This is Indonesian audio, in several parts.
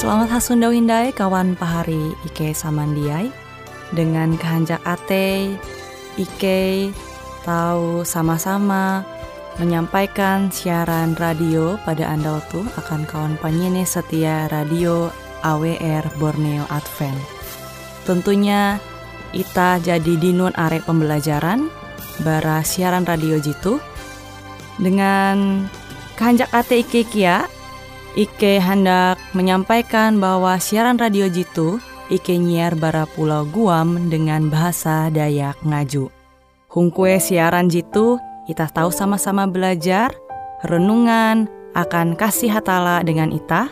Selamat hasundau hindai kawan pahari Ike Samandiai dengan kehanjak ate Ike tahu sama-sama menyampaikan siaran radio pada Anda tuh akan kawan penyene setia radio AWR Borneo Advent. Tentunya Ita jadi dinun arek pembelajaran bara siaran radio jitu dengan kehanjak ate Ike kia Ike hendak menyampaikan bahwa siaran radio Jitu Ike nyiar bara pulau Guam dengan bahasa Dayak Ngaju. Hungkue siaran Jitu, kita tahu sama-sama belajar, renungan, akan kasih hatala dengan ita,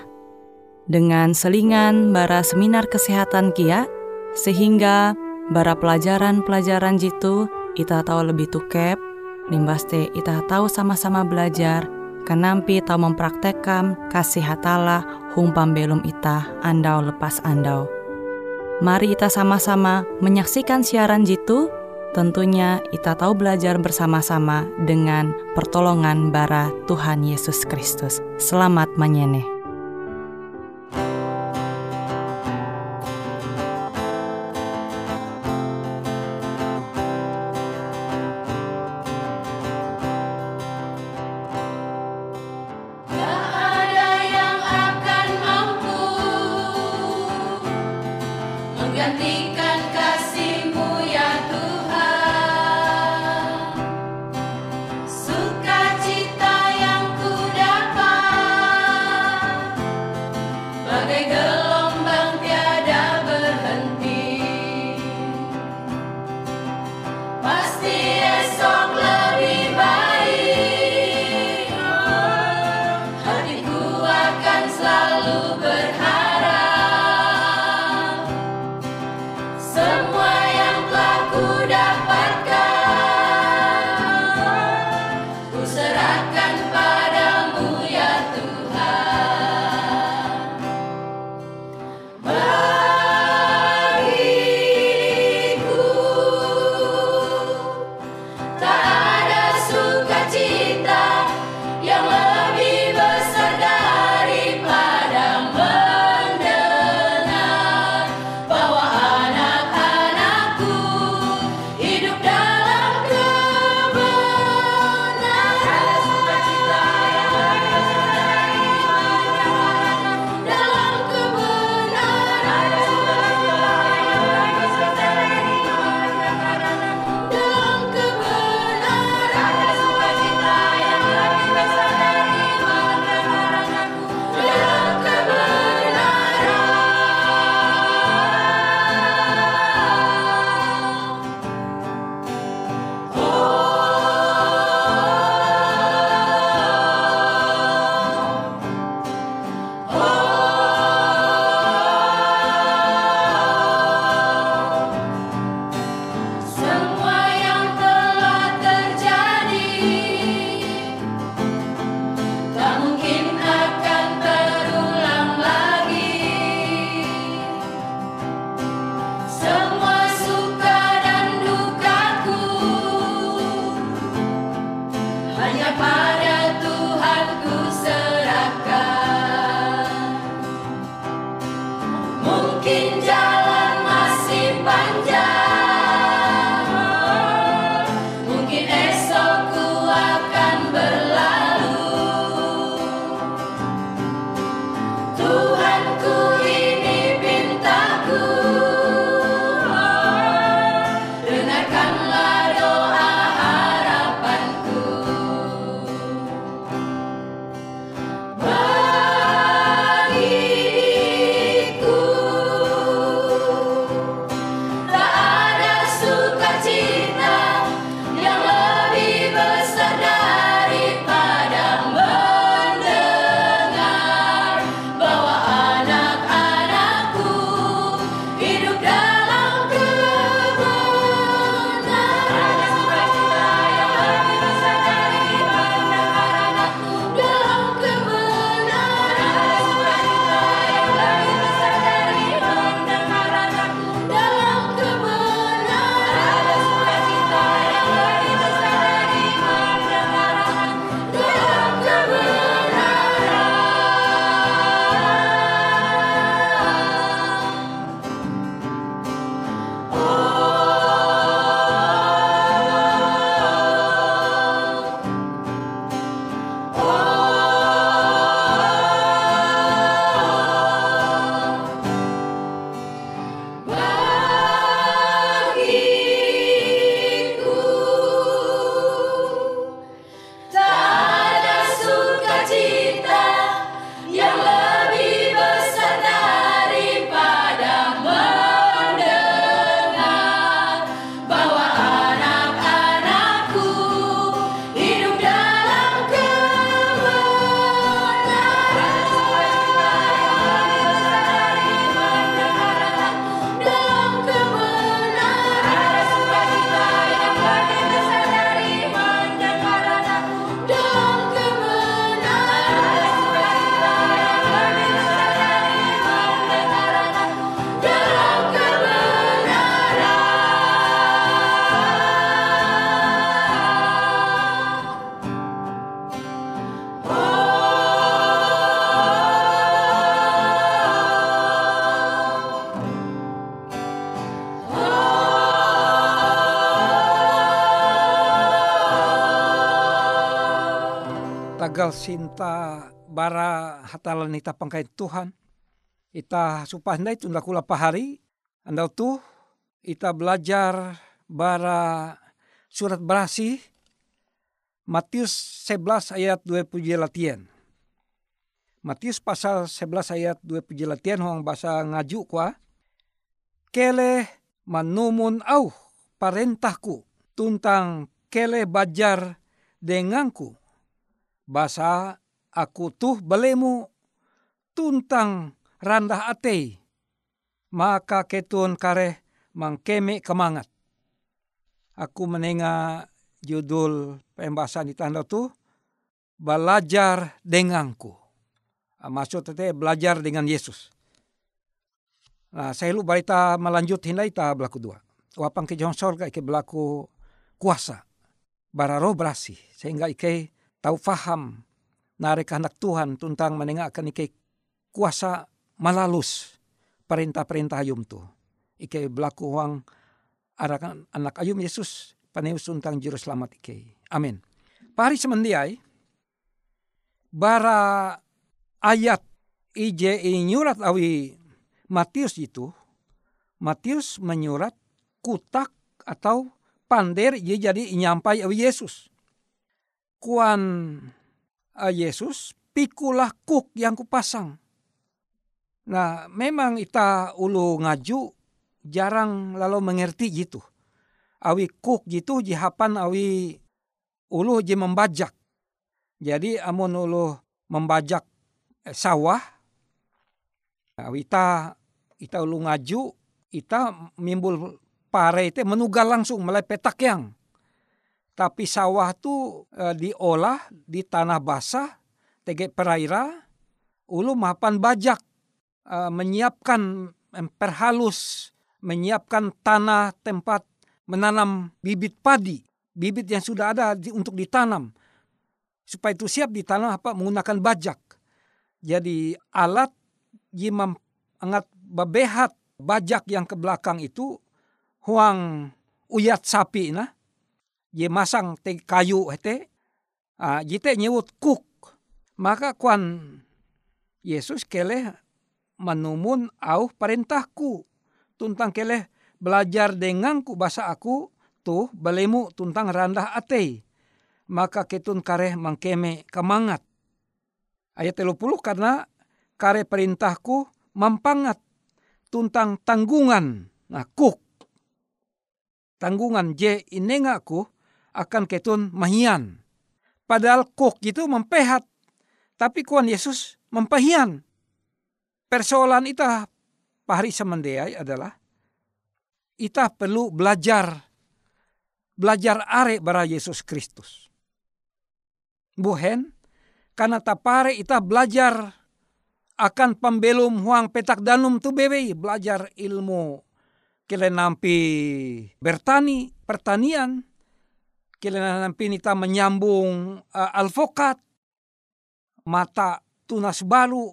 dengan selingan bara seminar kesehatan kia, sehingga bara pelajaran-pelajaran jitu ita tahu lebih tukep, limbaste ita tahu sama-sama belajar, Kenampi tau mempraktekkan kasih hatala hung pambelum ita andau lepas andau. Mari kita sama-sama menyaksikan siaran jitu. Tentunya kita tahu belajar bersama-sama dengan pertolongan bara Tuhan Yesus Kristus. Selamat menyeneh. Tagal sinta bara hatalan ita pangkait Tuhan. Ita supanda itu ndak kula pahari. Andau tu ita belajar bara surat berasi Matius 11 ayat 20 latihan. Matius pasal 11 ayat 20 latihan huang bahasa ngaju kwa. Kele manumun au parentahku tuntang kele bajar denganku basa aku tuh belemu tuntang randah ate maka ketun kare mangkeme kemangat. Aku menenga judul pembahasan di tanda tu belajar denganku. Ah, maksud tete belajar dengan Yesus. Nah, saya lu barita melanjut hindai ta belaku dua. Wapang ke jong sorga ike belaku kuasa. Bararo berasi. Sehingga ike tahu faham nare kehendak Tuhan tentang menengahkan ike kuasa malalus perintah-perintah ayum tu. Ike berlaku uang arakan anak ayum Yesus paneus tentang juru selamat ike. Amin. Pari semendiai bara ayat ije nyurat awi Matius itu Matius menyurat kutak atau pander jadi nyampai awi Yesus kuan uh, Yesus pikulah kuk yang kupasang. Nah memang ita ulu ngaju jarang lalu mengerti gitu. Awi kuk gitu jihapan awi ulu je membajak. Jadi amun ulu membajak eh, sawah. Awi ita ita ulu ngaju ita mimbul pare itu menugal langsung mulai petak yang tapi sawah tu e, diolah di tanah basah, tege peraira, ulu mapan bajak e, menyiapkan perhalus, menyiapkan tanah tempat menanam bibit padi, bibit yang sudah ada di, untuk ditanam. Supaya itu siap ditanam apa menggunakan bajak. Jadi alat jimam angat babehat bajak yang ke belakang itu huang uyat sapi nah ye masang te kayu hete uh, jite nyewut kuk. Maka kuan Yesus kele menumun au perintahku. Tuntang kele belajar denganku bahasa aku tuh belemu tuntang randah ate maka ketun kare mangkeme kemangat. Ayat puluh karena kare perintahku mampangat. Tuntang tanggungan nah kuk. Tanggungan je inengaku akan ketun mahian. Padahal kok gitu mempehat. Tapi kuan Yesus mempahian. Persoalan ita pahari semendeai adalah ita perlu belajar belajar are bara Yesus Kristus. Buhen, karena tapare ita belajar akan pembelum huang petak danum tu bebe belajar ilmu kele nampi bertani pertanian kelena pinita menyambung uh, alfokat mata tunas baru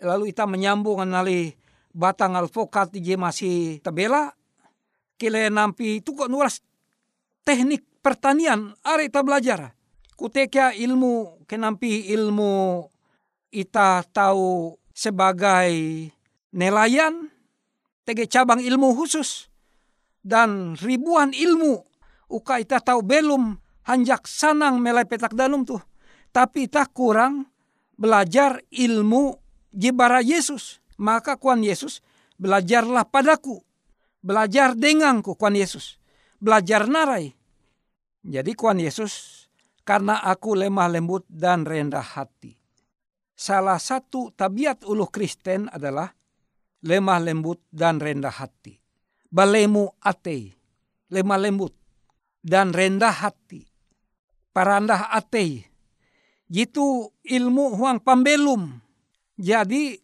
lalu ita menyambung nali batang alfokat je masih tabela. Kile nampi itu kok nuras teknik pertanian are ita belajar. Kutekia ilmu kenampi ilmu ita tahu sebagai nelayan tege cabang ilmu khusus dan ribuan ilmu uka ita tahu belum hanjak sanang melai petak danum tuh. Tapi ita kurang belajar ilmu jibara Yesus. Maka kuan Yesus belajarlah padaku. Belajar denganku kuan Yesus. Belajar narai. Jadi kuan Yesus karena aku lemah lembut dan rendah hati. Salah satu tabiat ulu Kristen adalah lemah lembut dan rendah hati. Balemu ate, lemah lembut dan rendah hati. Parandah ate. Jitu ilmu huang pambelum. Jadi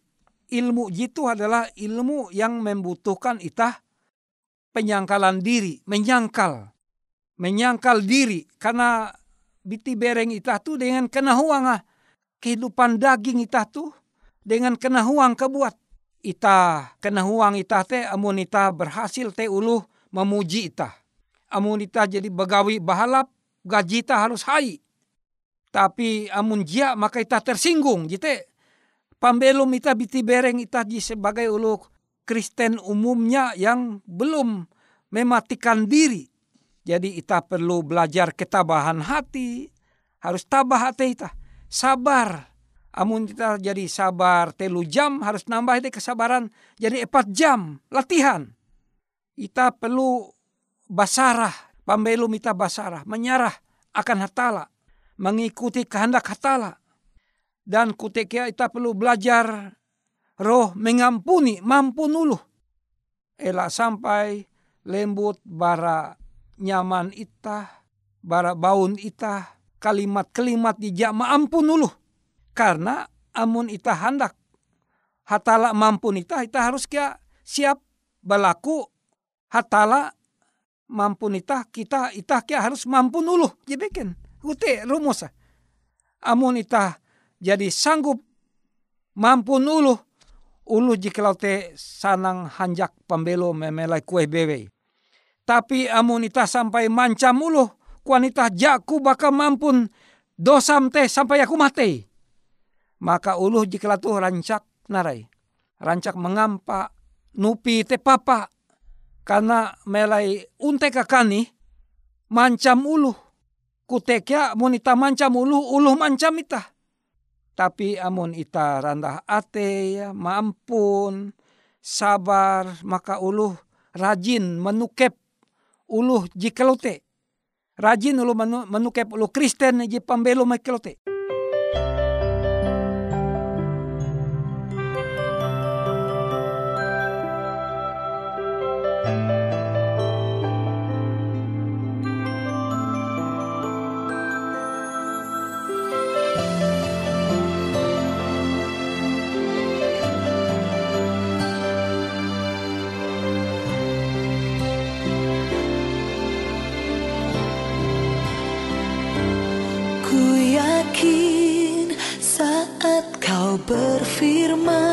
ilmu jitu adalah ilmu yang membutuhkan itah penyangkalan diri, menyangkal. Menyangkal diri karena biti bereng itah tu dengan kena huang ah. Kehidupan daging itah tu dengan kena huang kebuat. Ita kena huang itah te amun ita berhasil te uluh memuji itah amun ita jadi begawi bahalap gaji ta harus hai. Tapi amun jia maka ita tersinggung. Jite pambelum ita biti bereng ita di sebagai ulu Kristen umumnya yang belum mematikan diri. Jadi ita perlu belajar ketabahan hati, harus tabah hati ita, sabar. Amun kita jadi sabar telu jam harus nambah itu kesabaran jadi empat jam latihan. Ita perlu basarah, pambelum ita basarah, menyerah akan hatala, mengikuti kehendak hatala. Dan kutekia ita perlu belajar roh mengampuni, mampu nuluh. Elak sampai lembut bara nyaman ita, bara baun ita, kalimat-kalimat dijak ampun nuluh. Karena amun ita hendak hatala mampu ita, ita harus kia siap balaku hatala mampu ita, kita ita kia harus mampu nuluh. Jadi kan, ute rumus. Amun ita jadi sanggup mampu ulu ulu jika te sanang hanjak pembelo memelai kue bewe. Tapi amun ita sampai mancam ulu kuanita jaku baka mampun dosam teh sampai aku mati. Maka ulu jika tu rancak narai. Rancak mengampa nupi te papa. Karena melai unte kakani mancam ulu. Kutekya monita mancam ulu, ulu mancam ita tapi amun ita randah ate ya mampun sabar maka uluh rajin menukep uluh jikelote rajin ulu menukep ulu Kristen ji pambelo mekelote. firman.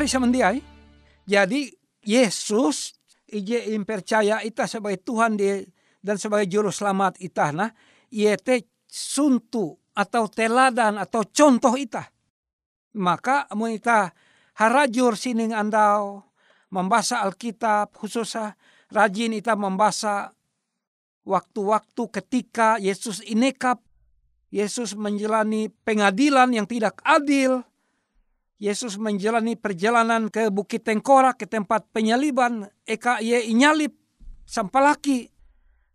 Pari samandiai. Jadi Yesus ije impercaya ita sebagai Tuhan dia dan sebagai juru selamat ita nah iete suntu atau teladan atau contoh ita. Maka mun ita harajur sining andau membaca Alkitab khususnya rajin ita membaca waktu-waktu ketika Yesus inekap Yesus menjalani pengadilan yang tidak adil. Yesus menjalani perjalanan ke Bukit Tengkorak ke tempat penyaliban. Eka ye inyalip sampalaki.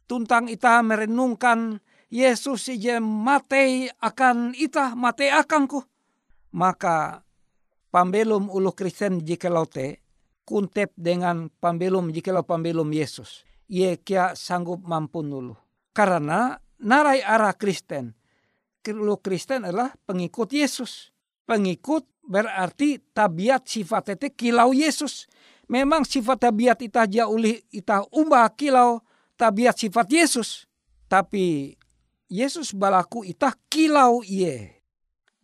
Tuntang ita merenungkan Yesus ije mate akan ita, mate akanku. Maka pambelum ulu Kristen jikelote kuntep dengan pambelum jikelau pambelum Yesus. Ye kia sanggup mampu nulu. Karena narai arah Kristen lu Kristen adalah pengikut Yesus. Pengikut berarti tabiat sifat itu kilau Yesus. Memang sifat tabiat ita uli ita umba kilau tabiat sifat Yesus. Tapi Yesus balaku ita kilau iye.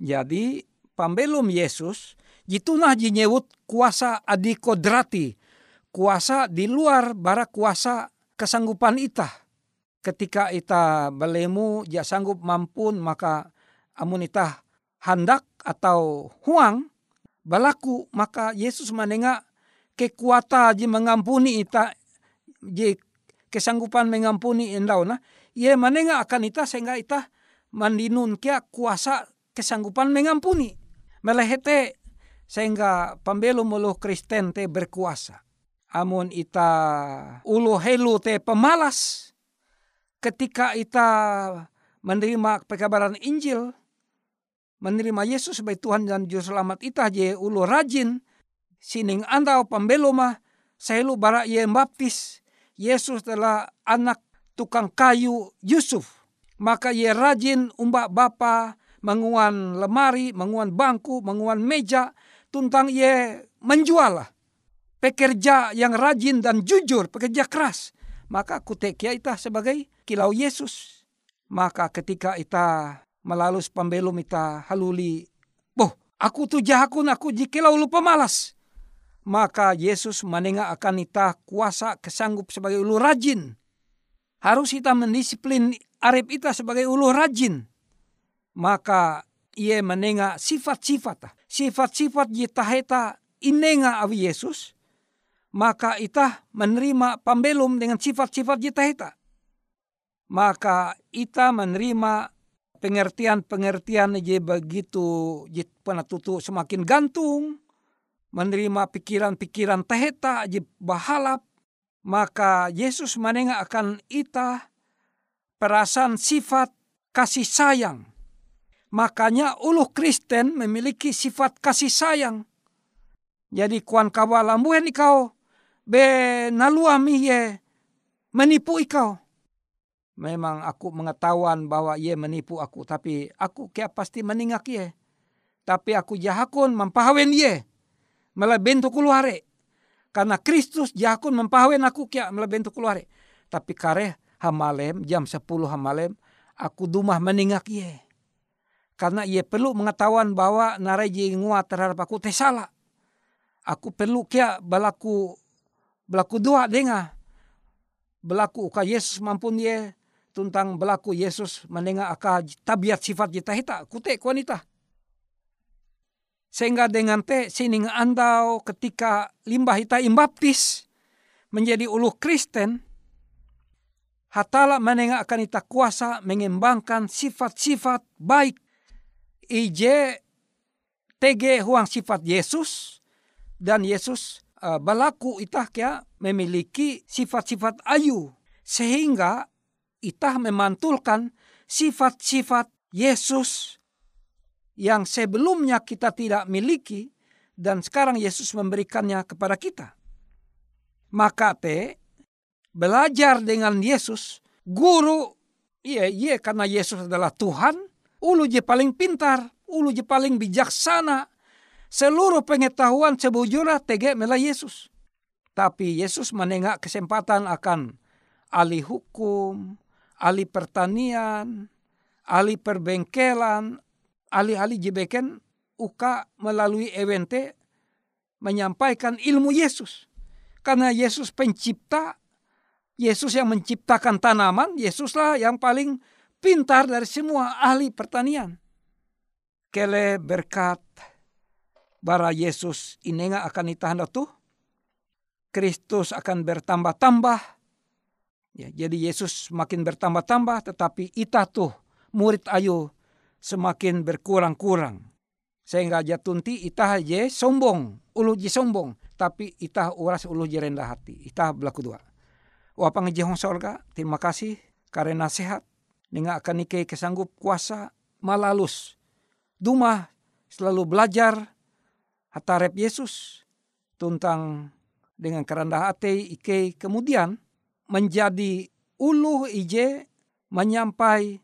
Jadi pambelum Yesus jitunah jinyewut kuasa adikodrati. Kuasa di luar bara kuasa kesanggupan itah ketika ita belemu ja sanggup mampun maka amun ita handak atau huang balaku maka Yesus menengah kekuatan ji mengampuni ita ji kesanggupan mengampuni endau nah ia menengah akan ita sehingga ita mandinun kia kuasa kesanggupan mengampuni melehete sehingga pembelu mulu Kristen te berkuasa. Amun ita ulu helu te pemalas ketika kita menerima pekabaran Injil, menerima Yesus sebagai Tuhan dan Juru Selamat ita je ulu rajin, sining andau pembeloma, selu bara ye baptis, Yesus adalah anak tukang kayu Yusuf. Maka ye rajin umbak bapa, menguan lemari, menguan bangku, menguan meja, tuntang ye menjual pekerja yang rajin dan jujur, pekerja keras. Maka kutekia ita sebagai kilau Yesus. Maka ketika ita melalus pembelum ita haluli, boh aku tu jahakun aku jikilau lupa malas. Maka Yesus menengah akan ita kuasa kesanggup sebagai ulu rajin. Harus ita mendisiplin arep ita sebagai ulu rajin. Maka ia menengah sifat-sifat. Sifat-sifat jitaheta inenga awi Yesus. Maka ita menerima pembelum dengan sifat-sifat jitaheta maka ita menerima pengertian-pengertian je begitu je tutu semakin gantung, menerima pikiran-pikiran teheta je bahalap, maka Yesus menengah akan ita perasaan sifat kasih sayang. Makanya ulu Kristen memiliki sifat kasih sayang. Jadi kuan kawalam buhen ikau be naluami ye menipu ikau memang aku mengetahuan bahwa ia menipu aku tapi aku kia pasti meningak ia. Tapi aku jahakun mempahawen ia malah bentuk keluare. Karena Kristus jahakun mempahawen aku kia malah bentuk keluare. Tapi kare hamalem jam 10 hamalem aku dumah meningak ia. Karena ia perlu mengetahuan bahwa narai nguat terhadap aku teh salah. Aku perlu kia balaku belaku dua dengar belaku uka Yesus mampun ye tuntang berlaku Yesus mendengar akan tabiat sifat kita hita kute wanita. Sehingga dengan te sining andau ketika limbah hita imbaptis menjadi ulu Kristen, hatala menengah akan ita kuasa mengembangkan sifat-sifat baik. Ije tege huang sifat Yesus dan Yesus uh, berlaku itah kia memiliki sifat-sifat ayu sehingga itah memantulkan sifat-sifat Yesus yang sebelumnya kita tidak miliki dan sekarang Yesus memberikannya kepada kita. Maka te belajar dengan Yesus, guru, iya iya karena Yesus adalah Tuhan, ulu je paling pintar, ulu je paling bijaksana, seluruh pengetahuan sebujurnya tege mela Yesus. Tapi Yesus menengak kesempatan akan ahli hukum, ahli pertanian, ahli perbengkelan, ahli-ahli jebeken uka melalui evente menyampaikan ilmu Yesus. Karena Yesus pencipta, Yesus yang menciptakan tanaman, Yesuslah yang paling pintar dari semua ahli pertanian. Kele berkat bara Yesus inenga akan itahanda tuh, Kristus akan bertambah-tambah. Ya, jadi Yesus makin bertambah-tambah, tetapi ita tuh murid ayu semakin berkurang-kurang. Sehingga jatunti itah je sombong, ulu je sombong, tapi itah uras ulu je rendah hati. Itah belaku dua. Wapang jehong sorga, terima kasih karena sehat. Dengan akan nike kesanggup kuasa malalus. Duma selalu belajar hatarep Yesus tentang dengan kerendah hati ike kemudian menjadi ulu ije menyampai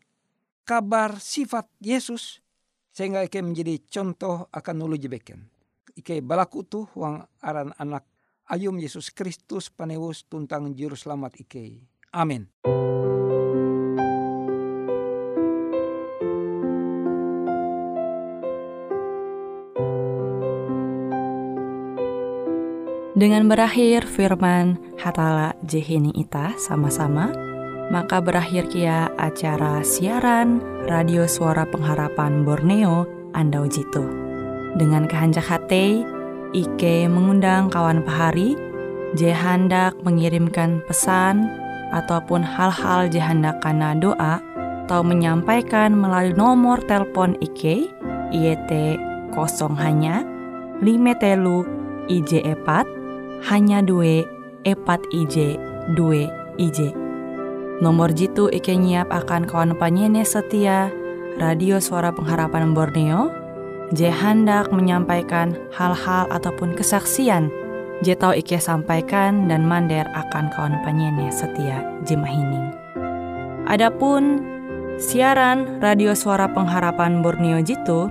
kabar sifat Yesus sehingga ike menjadi contoh akan nulu jebeken. Ike balaku tuh wang aran anak ayum Yesus Kristus panewus tuntang juru selamat ike. Amin. Dengan berakhir firman Hatala Jehini Ita sama-sama, maka berakhir kia acara siaran Radio Suara Pengharapan Borneo Andau Jitu. Dengan kehanjak hati, Ike mengundang kawan pahari, je hendak mengirimkan pesan ataupun hal-hal je hendak karena doa atau menyampaikan melalui nomor telepon Ike IET kosong hanya 5 telu IJ epat hanya dua epat IJ dua IJ. Nomor jitu Ike nyiap akan kawan panyene setia Radio Suara Pengharapan Borneo Je hendak menyampaikan hal-hal ataupun kesaksian Je tau Ike sampaikan dan mander akan kawan panyene setia Jemahining Adapun siaran Radio Suara Pengharapan Borneo jitu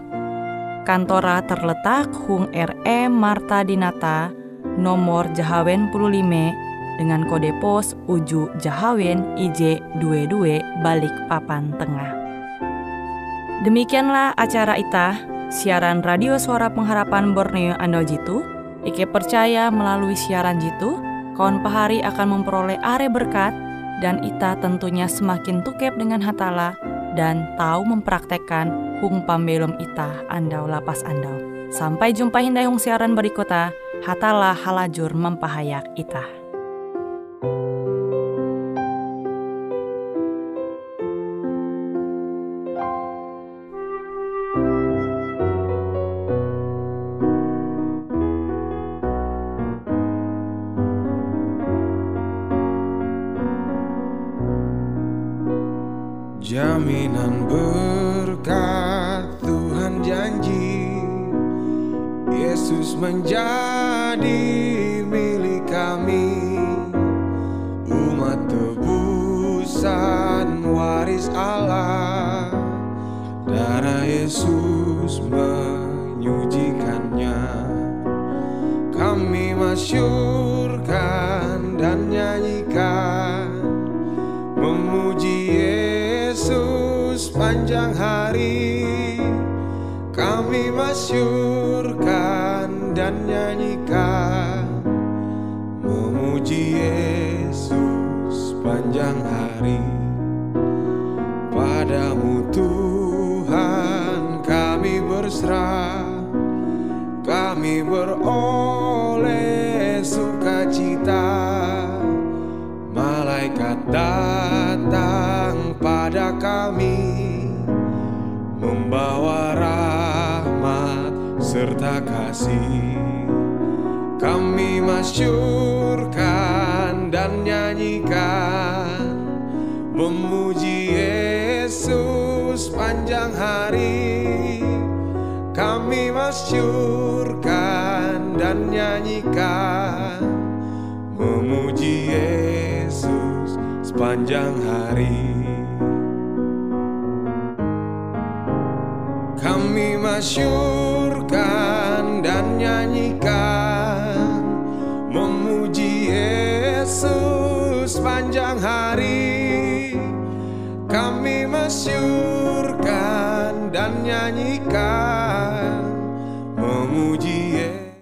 Kantora terletak Hung RE Marta Dinata nomor Jahawen 15 dengan kode pos Uju Jahawen IJ22 balik papan tengah. Demikianlah acara ita, siaran radio suara pengharapan Borneo Ando Jitu. Ike percaya melalui siaran Jitu, kawan pahari akan memperoleh are berkat dan ita tentunya semakin tukep dengan hatala dan tahu mempraktekkan hung pambelum ita andau lapas andau. Sampai jumpa hindayung siaran berikutnya, hatala halajur mempahayak ita. Jaminan berkat Tuhan janji Yesus menjadi milik kami. Umat tebusan waris Allah. Darah Yesus menyucikannya. Kami masyurkan dan nyanyikan. Memuji Yesus panjang hari. Kami masyurkan dan nyanyikan. Memuji Yesus panjang hari. Padamu Tuhan kami berserah. Kami beroleh sukacita. Malaikat datang pada kami. Membawa rahmat serta kasih. Kami masyurkan dan nyanyikan. Memuji Yesus panjang hari. Kami masyurkan dan nyanyikan. Memuji Yesus sepanjang hari. Kami masyurkan dan nyanyikan Memuji Yesus sepanjang hari. Kami masyurkan dan nyanyikan